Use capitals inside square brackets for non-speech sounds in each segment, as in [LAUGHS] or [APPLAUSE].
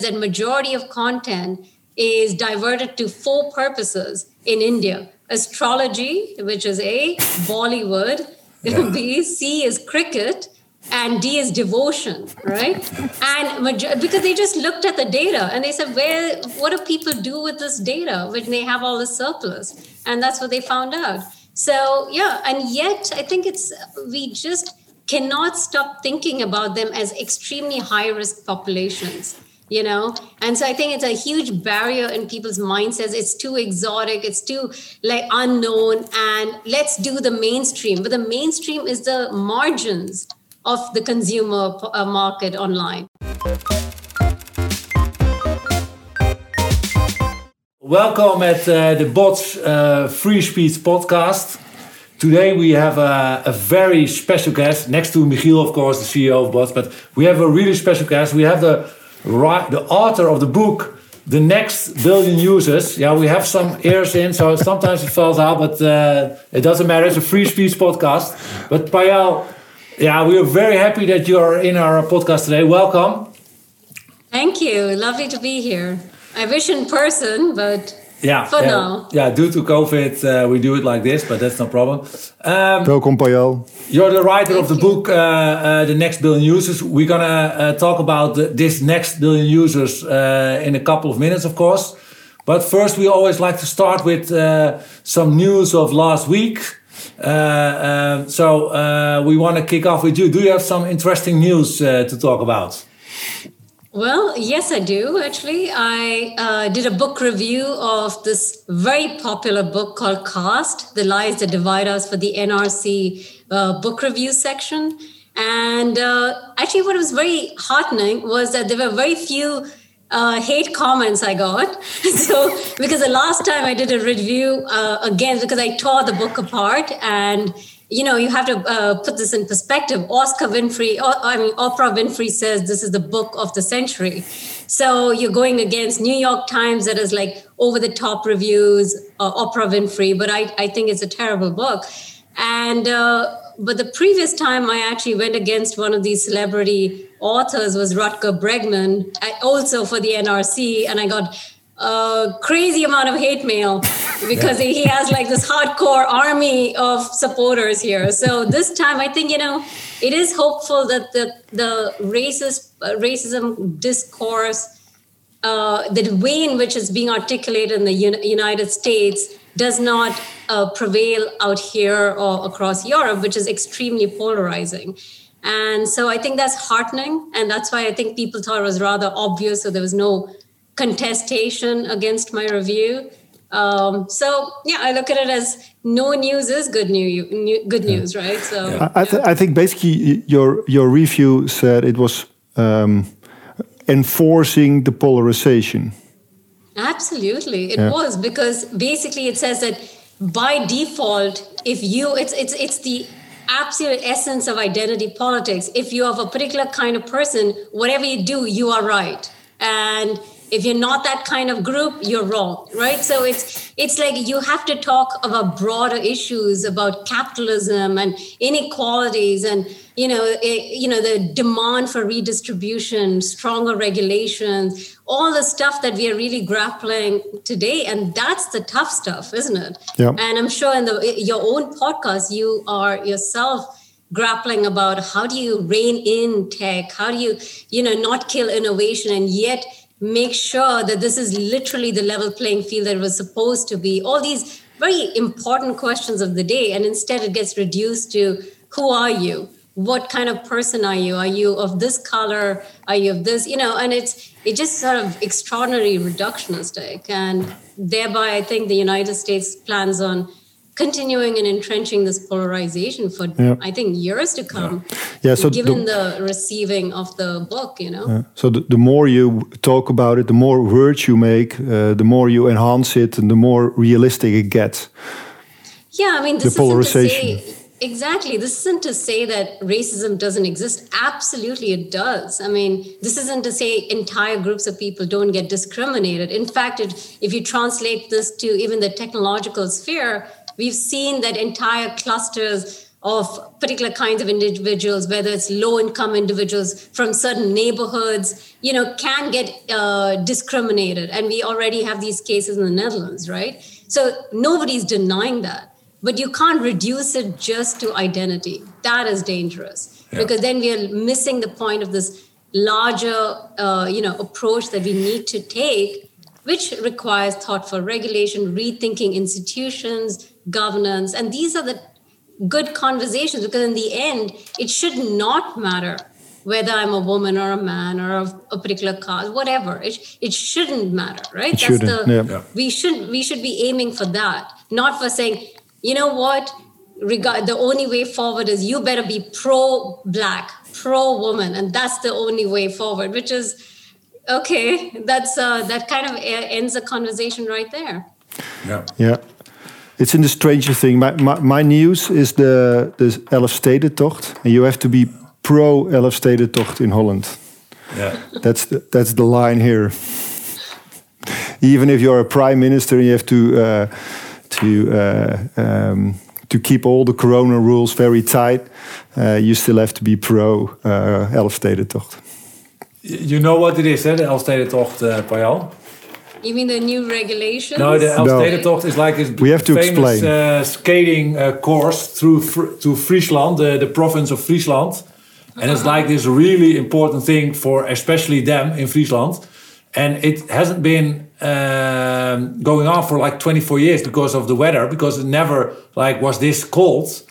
that majority of content is diverted to four purposes in India astrology, which is A, Bollywood, [LAUGHS] yeah. B, C is cricket, and D is devotion, right? And because they just looked at the data and they said, "Where? What do people do with this data when they have all this surplus?" And that's what they found out. So yeah, and yet I think it's we just cannot stop thinking about them as extremely high risk populations you know? And so i think it's a huge barrier in people's mindsets. It's too exotic. It's too like unknown. And let's do the mainstream. But the mainstream is the margins of the consumer uh, market online. Welcome at uh, the bots uh, free speech podcast. Today we have a, a, very special guest next to Michiel, of course, the CEO of Bots. But we have a really special guest. We have the the author of the book, The Next Billion Users. Yeah, we have some ears in, so sometimes it falls out, but uh, it doesn't matter. It's a free speech podcast. But Payal, yeah, we are very happy that you are in our podcast today. Welcome. Thank you. Lovely to be here. I wish in person, but yeah, for yeah, now. Yeah, due to COVID, uh, we do it like this, but that's no problem. Um, Welcome, Payal. You're the writer Thank of the you. book, uh, uh, The Next Billion Users. We're gonna uh, talk about the, this next billion users uh, in a couple of minutes, of course. But first, we always like to start with uh, some news of last week. so we want to kick off with you. Do you have some interesting news to talk about? Well, yes, I do. Actually, I uh, did a book review of this very popular book called Caste The Lies That Divide Us for the NRC uh, book review section. And uh, actually, what was very heartening was that there were very few uh, hate comments I got. [LAUGHS] so, because the last time I did a review, uh, again, because I tore the book apart and you know, you have to uh, put this in perspective. Oscar Winfrey, I mean, Oprah Winfrey says this is the book of the century. So you're going against New York Times that is like over the top reviews, uh, Oprah Winfrey, but I, I think it's a terrible book. And, uh, but the previous time I actually went against one of these celebrity authors was Rutger Bregman, also for the NRC, and I got a crazy amount of hate mail [LAUGHS] because he has like this hardcore army of supporters here. So this time, I think you know it is hopeful that the the racist uh, racism discourse, uh, the way in which it's being articulated in the United States, does not uh, prevail out here or across Europe, which is extremely polarizing. And so I think that's heartening, and that's why I think people thought it was rather obvious. So there was no contestation against my review. Um, so yeah, I look at it as no news is good news. Good news, yeah. right? So I, th I, think basically your your review said it was um, enforcing the polarization. Absolutely, it yeah. was because basically it says that by default, if you it's it's it's the absolute essence of identity politics. If you are a particular kind of person, whatever you do, you are right, and if you're not that kind of group you're wrong right? So it's it's like you have to talk about broader issues about capitalism and inequalities and you know it, you know the demand for redistribution stronger regulations all the stuff that we are really grappling today. And that's the tough stuff isn't it? Yeah. and i'm sure in the eh, your own podcast you are yourself grappling about how do you rein in tech? How do you you know not kill innovation and yet make sure that this is literally the level playing field that was supposed to be. All these very important questions of the day and instead it gets reduced to who are you? What kind of person are you? Are you of this color? Are you of this? You know and it's it just sort of extraordinary reductionistic and thereby i think the united states plans on continuing and entrenching this polarization for yeah. I think years to come. Yeah. yeah so given the, the, receiving of the book, you know. Yeah. So the, the, more you talk about it, the more words you make, uh, the more you enhance it, and the more realistic it gets. Yeah, I mean, this the polarization. Say, exactly. This isn't to say that racism doesn't exist. Absolutely, it does. I mean, this isn't to say entire groups of people don't get discriminated. In fact, it, if you translate this to even the technological sphere, We've seen that entire clusters of particular kinds of individuals, whether it's low income individuals from certain neighborhoods, you know, can get uh, discriminated. And we already have these cases in the Netherlands, right? So nobody's denying that. But you can't reduce it just to identity. That is dangerous yeah. because then we are missing the point of this larger, uh, you know, approach that we need to take, which requires thoughtful regulation, rethinking institutions, governance, and these are the good conversations because in the end it should not matter whether i'm a woman or a man or of a particular caste whatever. It, it shouldn't matter right? It that's the yeah. Yeah. we should we should be aiming for that not for saying you know what? Regard the only way forward is you better be pro black pro woman and that's the only way forward which is okay that's uh, that kind of ends the conversation right there. Yeah. Yeah it's in the Stranger Thing. My, my, my news is the, the Elfstedentocht. And you have to be pro Elfstedentocht in Holland. Yeah. That's the, that's the line here. Even if you're a prime minister, you have to uh, to uh, um, to keep all the corona rules very tight. Uh, you still have to be pro uh, Elfstedentocht. You know what it is, hè, de Elfstedentocht, uh, Payal? You mean the new regulations? No, the Elfstedentocht no. is like a we have to famous uh, skating uh, course through to Friesland, the, the province of Friesland. And uh -huh. it's like this really important thing for especially them in Friesland. And it hasn't been um, going on for like 24 years because of the weather, because it never like was this cold.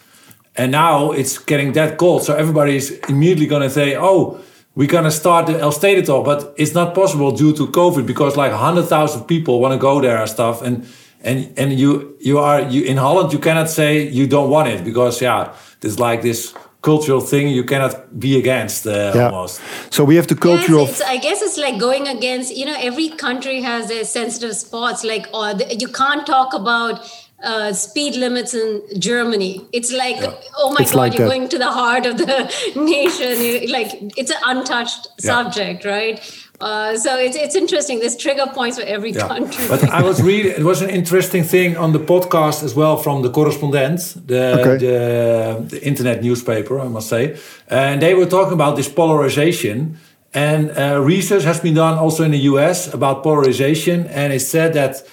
And now it's getting that cold. So everybody is immediately going to say, oh, we're gonna start the Elfstedentocht, but it's not possible due to COVID because like hundred thousand people want to go there and stuff, and and and you you are you in Holland you cannot say you don't want it because yeah, there's like this cultural thing you cannot be against uh, yeah. almost. So we have the cultural. Yes, I guess it's like going against. You know, every country has their sensitive spots. Like, or the, you can't talk about uh, speed limits in Germany. It's like, yeah. oh my it's God, like you're that. going to the heart of the [LAUGHS] nation. You, like, it's an untouched yeah. subject, right? Uh, so it's, it's interesting. There's trigger points for every yeah. country. But I was reading, it was an interesting thing on the podcast as well from the correspondent, the, okay. the, the, internet newspaper, I must say. And they were talking about this polarization. And uh, research has been done also in the US about polarization. And it said that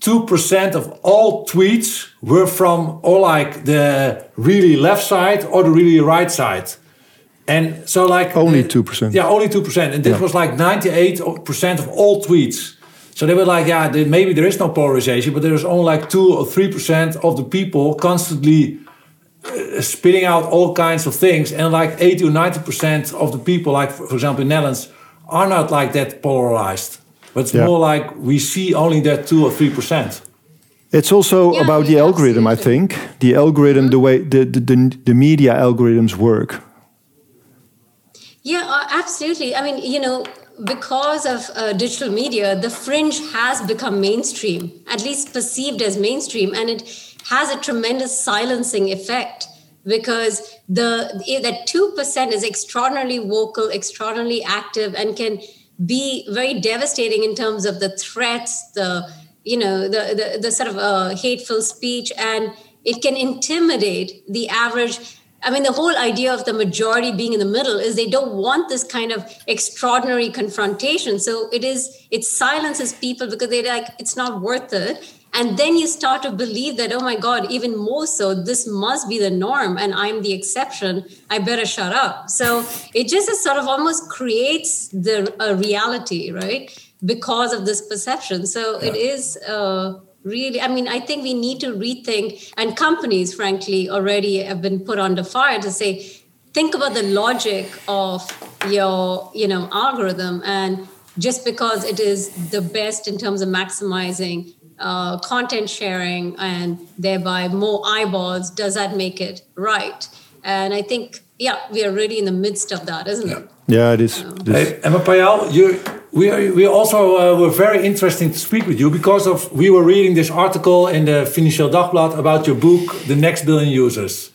2% of all tweets were from or like the really left side or the really right side. And so like only 2%. Yeah, only 2%. And this yeah. was like 98% of all tweets. So they were like, yeah, maybe there is no polarization, but there's only like 2 or 3% of the people constantly uh, spitting out all kinds of things. And like 80 or 90% of the people, like for example in Netherlands, are not like that polarized. But it's yeah. more like we see only that two or three percent. It's also yeah, about the algorithm, I think. The algorithm, the way the, the, the, the media algorithms work. Yeah, uh, absolutely. I mean, you know, because of uh, digital media, the fringe has become mainstream, at least perceived as mainstream, and it has a tremendous silencing effect because the that two percent is extraordinarily vocal, extraordinarily active, and can be very devastating in terms of the threats, the you know the the, the sort of uh, hateful speech, and it can intimidate the average. I mean, the whole idea of the majority being in the middle is they don't want this kind of extraordinary confrontation. So it is it silences people because they're like it's not worth it and then you start to believe that oh my god even more so this must be the norm and i'm the exception. I better shut up. So it just sort of almost creates the a reality right? Because of this perception. So yeah. it is uh, really i mean i think we need to rethink and companies frankly already have been put under fire to say think about the logic of your you know algorithm. And just because it is the best in terms of maximizing uh, content sharing and thereby more eyeballs, does that make it right? And I think, yeah, we are really in the midst of that, isn't yeah. it? Yeah, it is. Hey, Emma Payal, you, we, are, we also uh, were very interesting to speak with you because of we were reading this article in the Financieel Dagblad about your book, The Next Billion Users.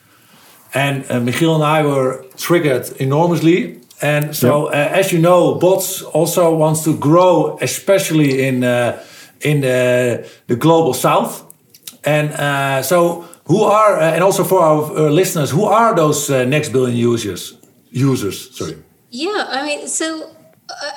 And uh, Michiel and I were triggered enormously. And so, uh, as you know, Bots also wants to grow, especially in uh, in the, the global south. And uh, so, Who are uh, and also for our uh, listeners, who are those uh, next billion users? Users, sorry. Yeah, I mean, so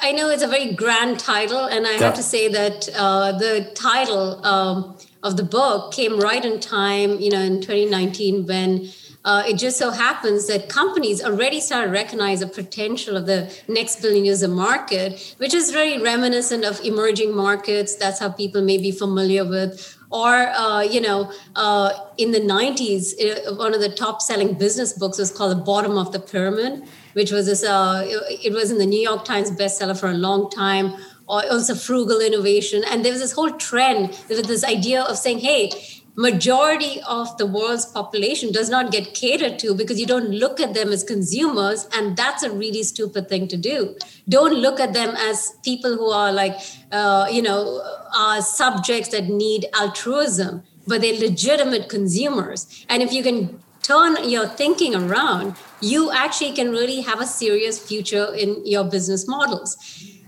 I know it's a very grand title, and I yeah. have to say that uh, the title um, of the book came right in time, you know, in 2019 when uh, it just so happens that companies already start to recognize the potential of the next billion user market, which is very reminiscent of emerging markets. That's how people may be familiar with. Or, uh, you know, uh, in the 90s, uh, one of the top selling business books was called The Bottom of the Pyramid, which was this, uh, it, it was in the New York Times bestseller for a long time or also frugal innovation. And there was this whole trend with this idea of saying, hey, majority of the world's population does not get catered to because you don't look at them as consumers and that's a really stupid thing to do. Don't look at them as people who are like uh, you know are subjects that need altruism but they're legitimate consumers. And if you can turn your thinking around you actually can really have a serious future in your business models.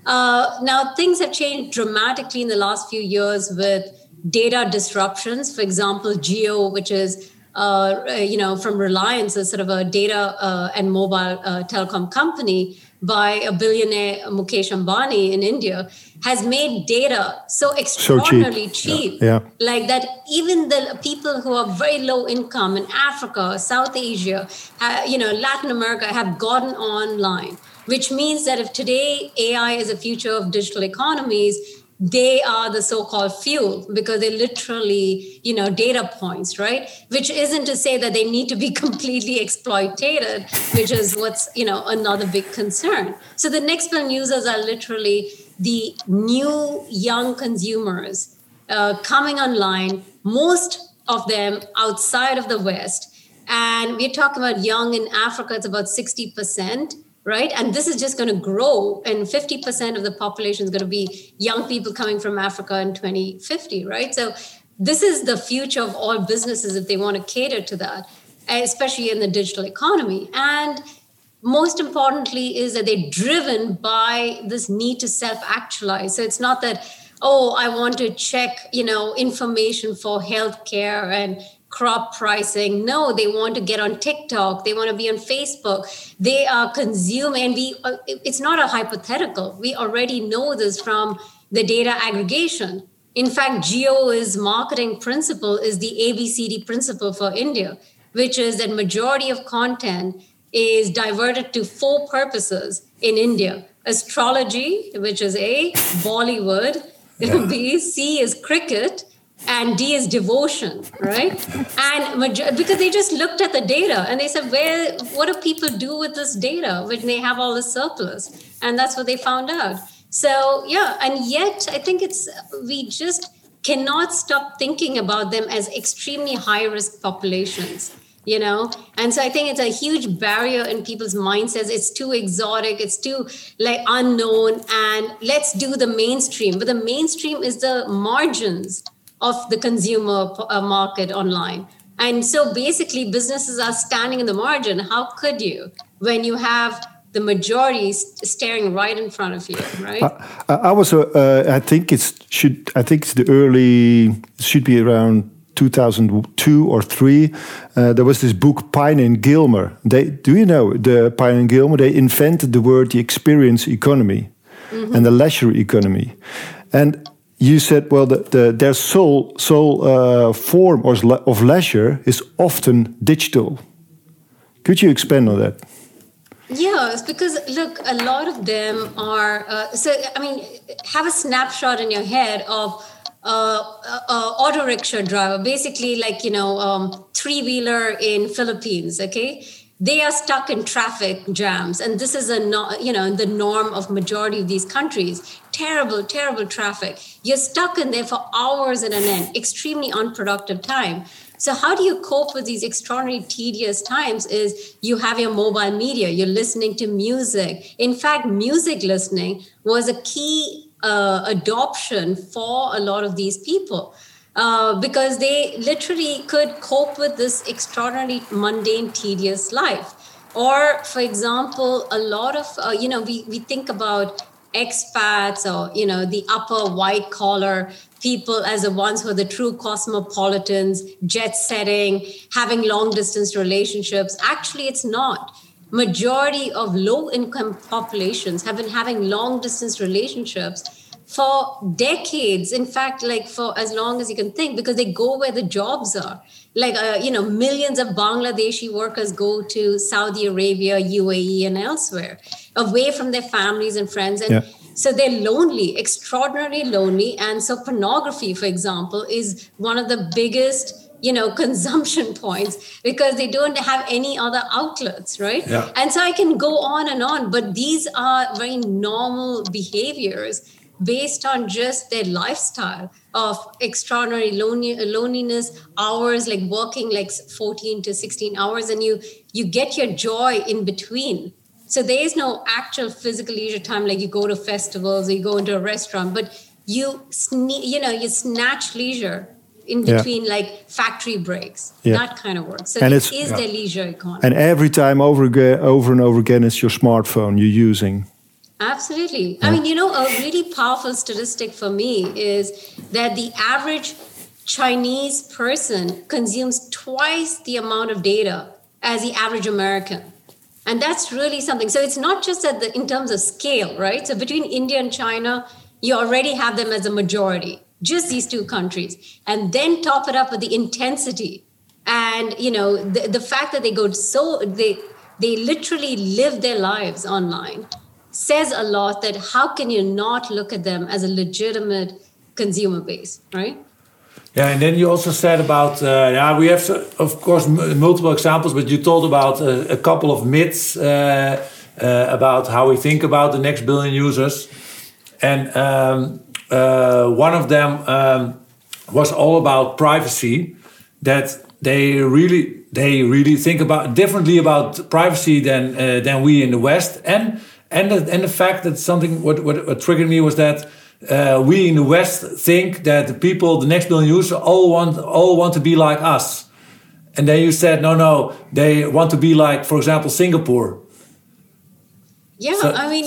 Uh, now things have changed dramatically in the last few years with data disruptions. For example, Jio, which is uh, you know from Reliance, is sort of a data uh, and mobile uh, telecom company by a billionaire Mukesh Ambani in India, has made data so extraordinarily so cheap, cheap yeah. Yeah. like that even the people who are very low income in Africa, South Asia, uh, you know, Latin America have gotten online. Which means that if today AI is a future of digital economies, they are the so-called fuel because they're literally you know data points right? Which isn't to say that they need to be [LAUGHS] completely exploited which is what's you know another big concern. So the next billion users are literally the new young consumers uh, coming online most of them outside of the west. And we're talking about young in africa it's about 60% right? And this is just going to grow, and 50% of the population is going to be young people coming from Africa in 2050, right? So this is the future of all businesses if they want to cater to that, especially in the digital economy. And most importantly, is that they're driven by this need to self-actualize. So it's not that oh i want to check you know information for healthcare and crop pricing. No, they want to get on TikTok. They want to be on Facebook. They are consuming, and we. Uh, it's not a hypothetical. We already know this from the data aggregation. In fact, Jio's marketing principle is the ABCD principle for India, which is that majority of content is diverted to four purposes in India: astrology, which is A, Bollywood, [LAUGHS] B, C is cricket, and D is devotion, right? And because they just looked at the data and they said, "Where? What do people do with this data when they have all the surplus?" And that's what they found out. So yeah, and yet I think it's we just cannot stop thinking about them as extremely high risk populations you know and so i think it's a huge barrier in people's mindsets it's too exotic it's too like unknown and let's do the mainstream but the mainstream is the margins of the consumer uh, market online. And so basically, businesses are standing in the margin. How could you when you have the majority staring right in front of you, right? I, I was, uh, uh, I think it's should, I think it's the early, should be around 2002 or three. Uh, there was this book Pine and Gilmore. They, do you know the Pine and Gilmore? They invented the word the experience economy mm -hmm. and the leisure economy, and you said, well, the, the, their sole, sole uh, form of leisure is often digital. Could you expand on that? Yeah, it's because look, a lot of them are. Uh, so, I mean, have a snapshot in your head of uh, uh, auto rickshaw driver, basically like you know, um, three wheeler in Philippines. Okay, they are stuck in traffic jams and this is a you know the norm of majority of these countries terrible terrible traffic. You're stuck in there for hours at an end extremely unproductive time. So how do you cope with these extraordinary tedious times is you have your mobile media you're listening to music. In fact music listening was a key uh, adoption for a lot of these people uh, because they literally could cope with this extraordinarily mundane, tedious life. Or, for example, a lot of, uh, you know, we, we think about expats or you know the upper white collar people as the ones who are the true cosmopolitans jet setting having long distance relationships. Actually it's not. Majority of low income populations have been having long distance relationships for decades in fact like for as long as you can think because they go where the jobs are. Like uh, you know millions of bangladeshi workers go to saudi arabia uae and elsewhere away from their families and friends. And yeah. so they're lonely extraordinarily lonely. And so pornography for example is one of the biggest you know [LAUGHS] consumption points because they don't have any other outlets right? Yeah. and so i can go on and on but these are very normal behaviors based on just their lifestyle of extraordinary loneliness hours like working like 14 to 16 hours and you you get your joy in between so there is no actual physical leisure time like you go to festivals or you go into a restaurant but you sne- you know you snatch leisure in between yeah. like factory breaks yeah. that kind of work so and it is yeah. their leisure economy and every time over again over and over again it's your smartphone you're using Absolutely. I mean, you know, a really powerful statistic for me is that the average Chinese person consumes twice the amount of data as the average American. And that's really something. So it's not just that the, in terms of scale, right? So between India and China, you already have them as a majority, just these two countries. And then top it up with the intensity and, you know, the, the fact that they go so, they, they literally live their lives online says a lot that how can you not look at them as a legitimate consumer base, right? Yeah, and then you also said about uh, yeah we have of course multiple examples, but you told about uh, a couple of myths uh, uh, about how we think about the next billion users, and um, uh, one of them um, was all about privacy. That they really they really think about differently about privacy than uh, than we in the West, and and the, and the fact that something what, what, what triggered me was that uh, we in the West think that the people, the next billion users, all want all want to be like us, and then you said no, no, they want to be like, for example, Singapore. Yeah, so, I mean,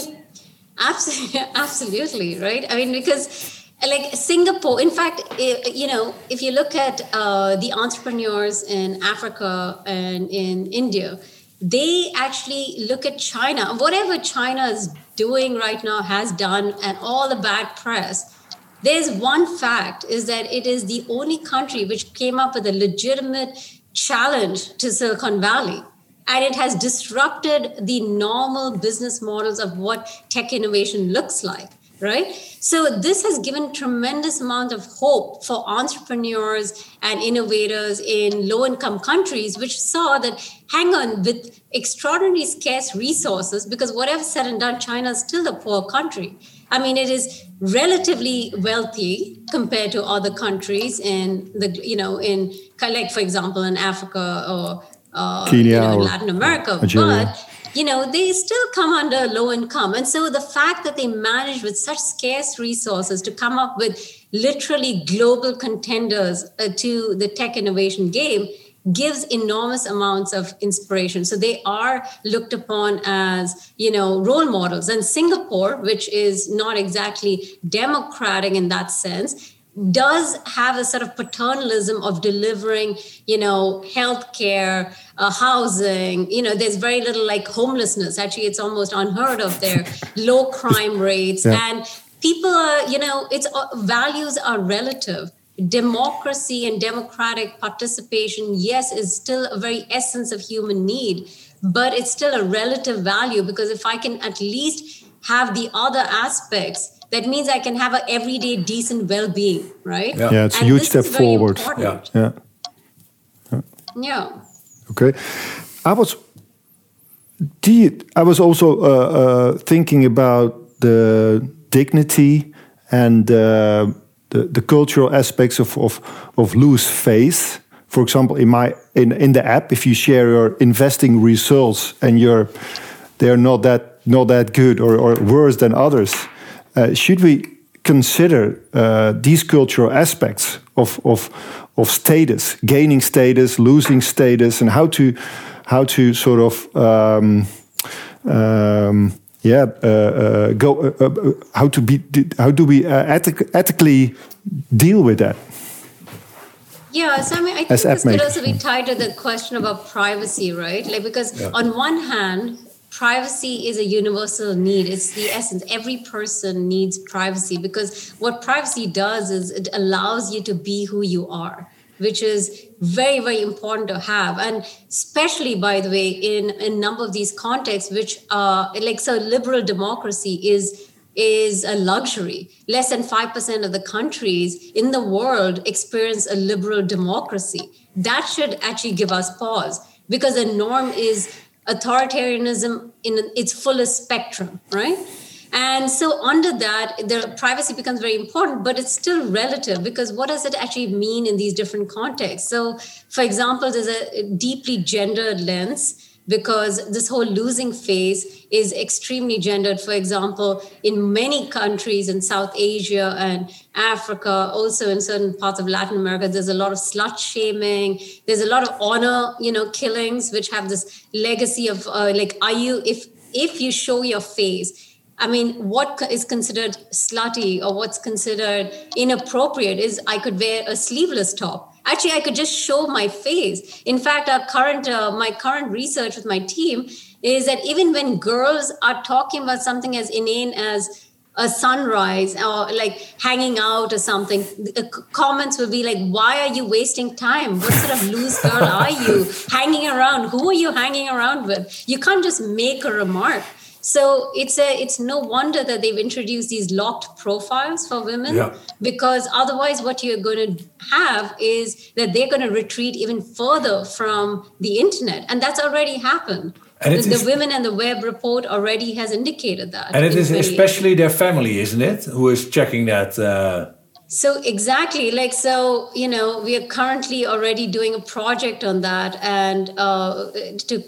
absolutely, [LAUGHS] absolutely, right? I mean, because like Singapore, in fact, you know, if you look at uh, the entrepreneurs in Africa and in India they actually look at China, whatever China is doing right now, has done, and all the bad press. There's one fact is that it is the only country which came up with a legitimate challenge to Silicon Valley. And it has disrupted the normal business models of what tech innovation looks like right so this has given tremendous amount of hope for entrepreneurs and innovators in low income countries which saw that hang on with extraordinarily scarce resources because whatever said and done china is still a poor country i mean it is relatively wealthy compared to other countries in the you know in like for example in africa or uh, Kenya you know, in Latin America, Nigeria. but you know, they still come under low income. And so the fact that they manage with such scarce resources to come up with literally global contenders uh, to the tech innovation game gives enormous amounts of inspiration so they are looked upon as you know role models and singapore which is not exactly democratic in that sense does have a sort of paternalism of delivering, you know, healthcare, uh, housing. You know, there's very little like homelessness. Actually, it's almost unheard of there. [LAUGHS] Low crime rates, yeah. and people are, you know, it's uh, values are relative. Democracy and democratic participation, yes, is still a very essence of human need, but it's still a relative value because if I can at least have the other aspects that means I can have an everyday decent well-being, right? Yeah, yeah it's and a huge step forward. Yeah. yeah. yeah. Yeah. Okay. I was do you, I was also uh, uh, thinking about the dignity and uh, the, the cultural aspects of, of, of loose faith. For example, in my in, in the app, if you share your investing results and you're they're not that not that good or, or worse than others, uh, should we consider uh, these cultural aspects of, of, of status, gaining status, losing status, and how to how to sort of um, um, yeah, uh, uh, go uh, uh, how to be how do we uh, ethic, ethically deal with that? Yeah, so I mean, I think As this could also be tied to the question about privacy, right? Like, because Yeah. on one hand, privacy is a universal need. It's the essence. Every person needs privacy because what privacy does is it allows you to be who you are, which is very, very important to have. And especially, by the way, in a number of these contexts, which are like so liberal democracy is is a luxury. Less than 5% of the countries in the world experience a liberal democracy. That should actually give us pause because the norm is authoritarianism in its fullest spectrum, right? And so, under that, the privacy becomes very important, but it's still relative because what does it actually mean in these different contexts? So, for example, there's a deeply gendered lens because this whole losing phase is extremely gendered. For example, in many countries in South Asia and Africa, also in certain parts of Latin America, there's a lot of slut shaming. There's a lot of honor, you know, killings, which have this legacy of uh, like, are you if if you show your face? I mean, what is considered slutty or what's considered inappropriate is I could wear a sleeveless top. Actually, I could just show my face. In fact, our current, uh, my current research with my team is that even when girls are talking about something as inane as a sunrise or like hanging out or something, the comments will be like, "Why are you wasting time? What sort of loose girl are you hanging around? Who are you hanging around with? You can't just make a remark." So it's a it's no wonder that they've introduced these locked profiles for women Yeah. because otherwise what you're going to have is that they're going to retreat even further from the internet and that's already happened. And the, is- Women and the Web report already has indicated that. And it is 2018. especially their family, isn't it, who is checking that? Uh, So exactly, like so, you know, we are currently already doing a project on that, and uh, to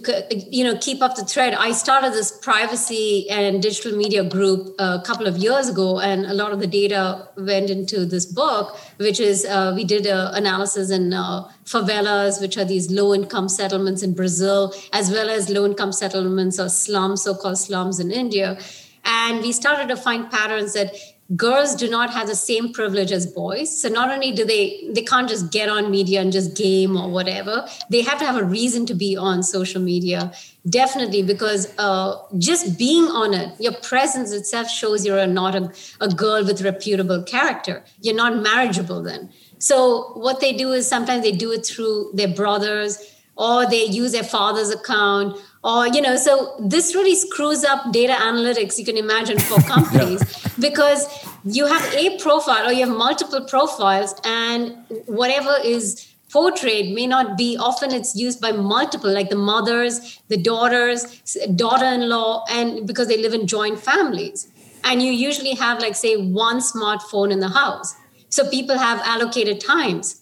you know keep up the thread. I started this privacy and digital media group a couple of years ago, and a lot of the data went into this book, which is uh, we did a analysis in uh, favelas, which are these low-income settlements in Brazil, as well as low-income settlements or slums, so-called slums in India, and we started to find patterns that girls do not have the same privilege as boys. So not only do they they can't just get on media and just game or whatever they have to have a reason to be on social media. Definitely because uh, just being on it your presence itself shows you're not a, a girl with reputable character. You're not marriageable then. So what they do is sometimes they do it through their brothers or they use their father's account or you know so this really screws up data analytics you can imagine for [LAUGHS] companies because you have a profile or you have multiple profiles and whatever is portrayed may not be often it's used by multiple like the mothers the daughters daughter-in-law and because they live in joint families. And you usually have like say one smartphone in the house. So people have allocated times.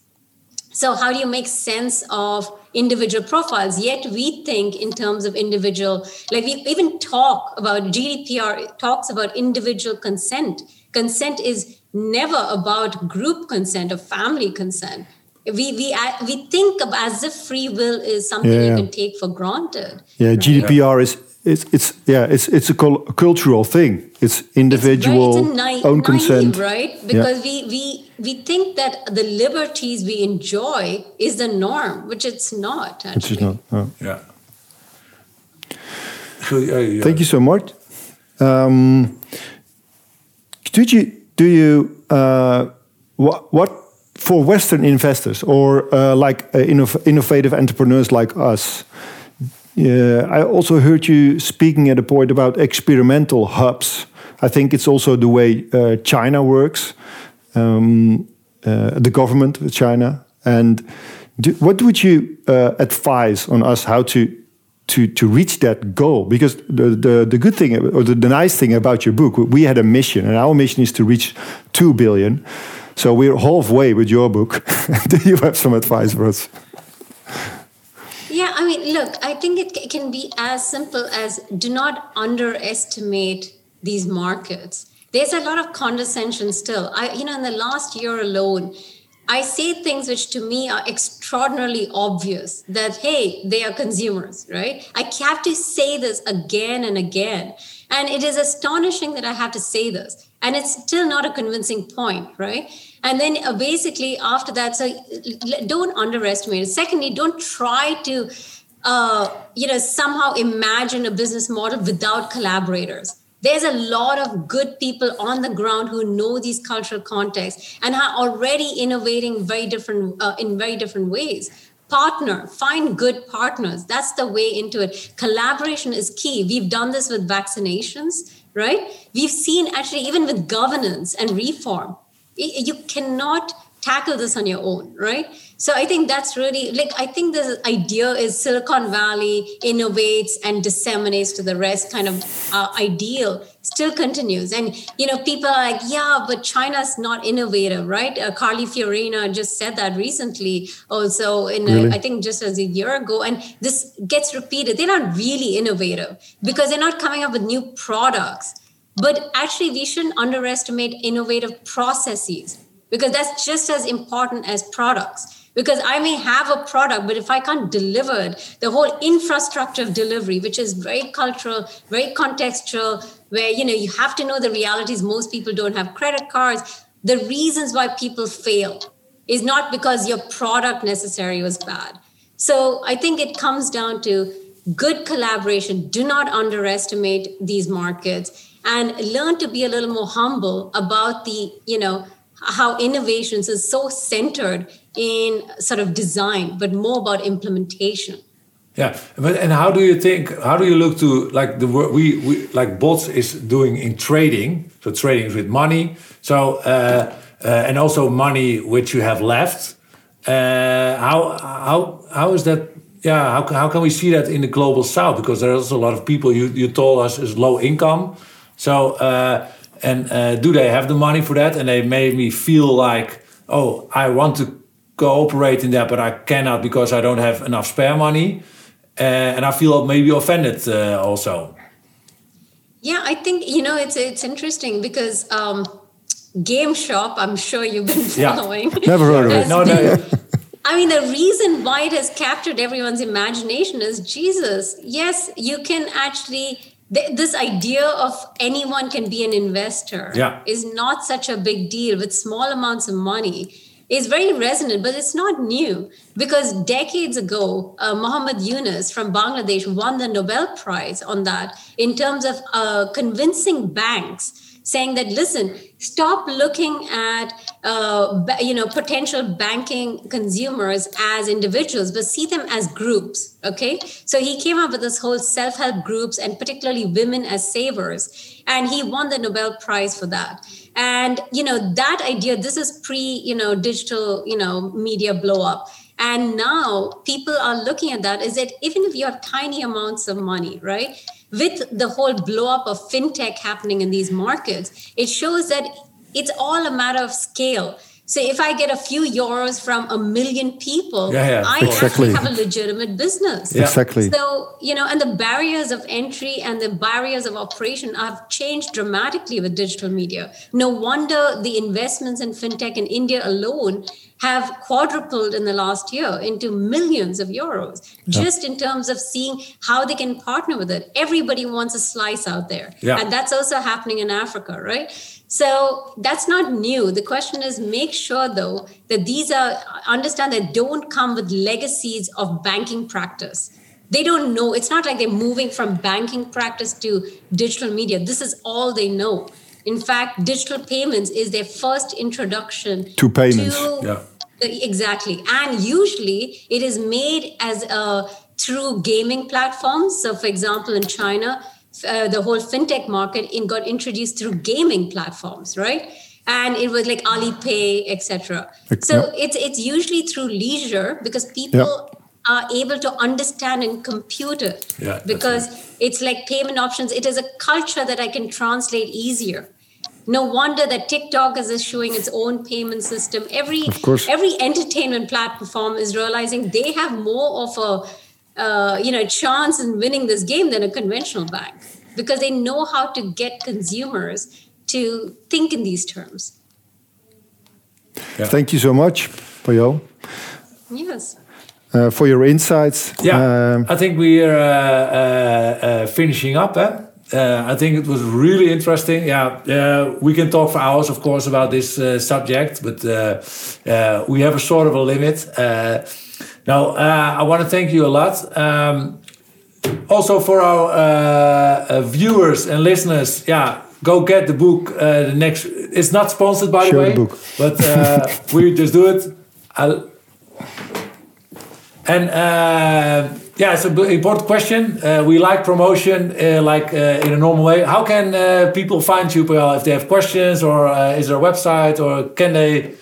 So how do you make sense of individual profiles yet we think in terms of individual like we even talk about gdpr talks about individual consent. Consent is never about group consent or family consent. We we we think of as if free will is something Yeah. you can take for granted Yeah, GDPR is it's it's yeah it's it's a cul- cultural thing. It's individual it's, very, it's a own naive, consent. right? Because we we we think that the liberties we enjoy is the norm, which it's not. Actually. Which is not. oh. yeah. So, uh, yeah. Thank you so much. Um, did you do you uh, what what for Western investors or uh, like uh, innov- innovative entrepreneurs like us? Yeah, I also heard you speaking at a point about experimental hubs. I think it's also the way uh, China works, um, uh, the government of China. And do, what would you uh, advise on us how to to to reach that goal? Because the the, the good thing or the, the nice thing about your book, we had a mission, and our mission is to reach two billion. So we're halfway with your book. [LAUGHS] do you have some advice for us? Mean, look, I think it can be as simple as do not underestimate these markets. There's a lot of condescension still. I, you know, in the last year alone, I say things which to me are extraordinarily obvious that, hey, they are consumers, right? I have to say this again and again. And it is astonishing that I have to say this. And it's still not a convincing point, right? And then uh, basically after that, so don't underestimate it. Secondly, don't try to, uh, you know, somehow imagine a business model without collaborators. There's a lot of good people on the ground who know these cultural contexts and are already innovating very different uh, in very different ways. Partner find good partners. That's the way into it. Collaboration is key. We've done this with vaccinations right? We've seen actually even with governance and reform you cannot tackle this on your own right so I think that's really like I think the idea is Silicon Valley innovates and disseminates to the rest kind of uh, ideal still continues. And you know, people are like, yeah, but China's not innovative, right? Uh, Carly Fiorina just said that recently, also in really? a, I think just as a year ago, and this gets repeated. They're not really innovative because they're not coming up with new products. But actually, we shouldn't underestimate innovative processes because that's just as important as products because i may have a product but if i can't deliver it the whole infrastructure of delivery which is very cultural very contextual where you know you have to know the realities. Most people don't have credit cards. The reasons why people fail is not because your product necessarily was bad. So i think it comes down to good collaboration. Do not underestimate these markets and learn to be a little more humble about the you know how innovations is so centered in sort of design, but more about implementation. Yeah, but and how do you think? How do you look to like the we, we like bots is doing in trading? So trading is with money. So uh, uh, and also money which you have left. Uh, how how how is that? Yeah, how how can we see that in the global south? Because there's a lot of people you you told us is low income. So uh, and uh, do they have the money for that? And they made me feel like, oh, I want to cooperate in that, but I cannot because I don't have enough spare money. Uh, and I feel maybe offended uh, also. Yeah, I think you know it's it's interesting because um, GameStop. I'm sure you've been following. Yeah. [LAUGHS] Never heard of it. No, no. I mean, the reason why it has captured everyone's imagination is Jesus. Yes, you can actually this idea of anyone can be an investor yeah. is not such a big deal with small amounts of money is very resonant but it's not new because decades ago uh, Muhammad Yunus from Bangladesh won the Nobel Prize on that in terms of uh, convincing banks saying that listen stop looking at uh, you know potential banking consumers as individuals but see them as groups okay? So he came up with this whole self-help groups and particularly women as savers and he won the nobel prize for that. And you know that idea this is pre you know digital you know media blow up. And now people are looking at that is that even if you have tiny amounts of money right with the whole blow up of fintech happening in these markets, it shows that it's all a matter of scale. So if I get a few euros from a million people, yeah, yeah, I exactly. actually have a legitimate business. Yeah. Exactly. So, you know, and the barriers of entry and the barriers of operation have changed dramatically with digital media. No wonder the investments in fintech in India alone have quadrupled in the last year into millions of euros yeah. just in terms of seeing how they can partner with it everybody wants a slice out there yeah. and that's also happening in africa right so that's not new the question is make sure though that these are understand that don't come with legacies of banking practice they don't know it's not like they're moving from banking practice to digital media this is all they know in fact, digital payments is their first introduction to payments. To, yeah. Exactly. And usually it is made as a through gaming platforms. So, for example, in China, uh, the whole fintech market in, got introduced through gaming platforms, right? And it was like Alipay, etc. So it's it's usually through leisure because people are able to understand and compute it yeah, because it's like payment options it is a culture that i can translate easier no wonder that tiktok is issuing its own payment system every every entertainment platform is realizing they have more of a uh, you know chance in winning this game than a conventional bank because they know how to get consumers to think in these terms Yeah. Thank you so much, Payal, Yes. uh, for your insights. Yeah, Um, I think we are uh, uh, uh, finishing up. Eh? Uh, I think it was really interesting. Yeah, uh, we can talk for hours, of course, about this uh, subject, but uh, uh, we have a sort of a limit. Uh, now, uh, I want to thank you a lot. Um, also for our viewers and listeners, yeah, go get the book. Uh, the next, it's not sponsored by the way, the book. but uh, [LAUGHS] we just do it. I, and uh, yeah, it's an important question. Uh, we like promotion, uh, like uh, in a normal way. How can uh, people find you, Payal, if they have questions, or uh, is there a website, or can they?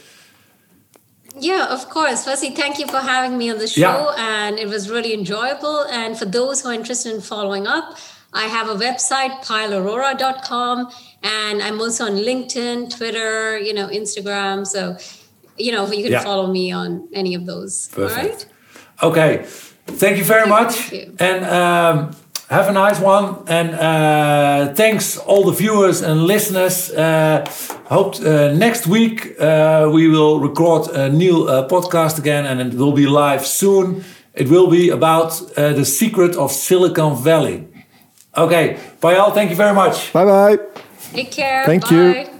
Yeah, of course. Firstly, thank you for having me on the show, Yeah. and it was really enjoyable. And for those who are interested in following up, I have a website, payalarora.com, and I'm also on LinkedIn, Twitter, you know, Instagram. So, you know, you can Yeah. follow me on any of those. All right. Perfect. Okay, thank you very Thank much, you. and um, have a nice one. And uh, thanks all the viewers and listeners. Uh, hope uh, next week uh, we will record a new uh, podcast again, and it will be live soon. It will be about uh, the secret of Silicon Valley. Okay, bye all. thank you very much. bye bye. Take care. Thank Bye. you.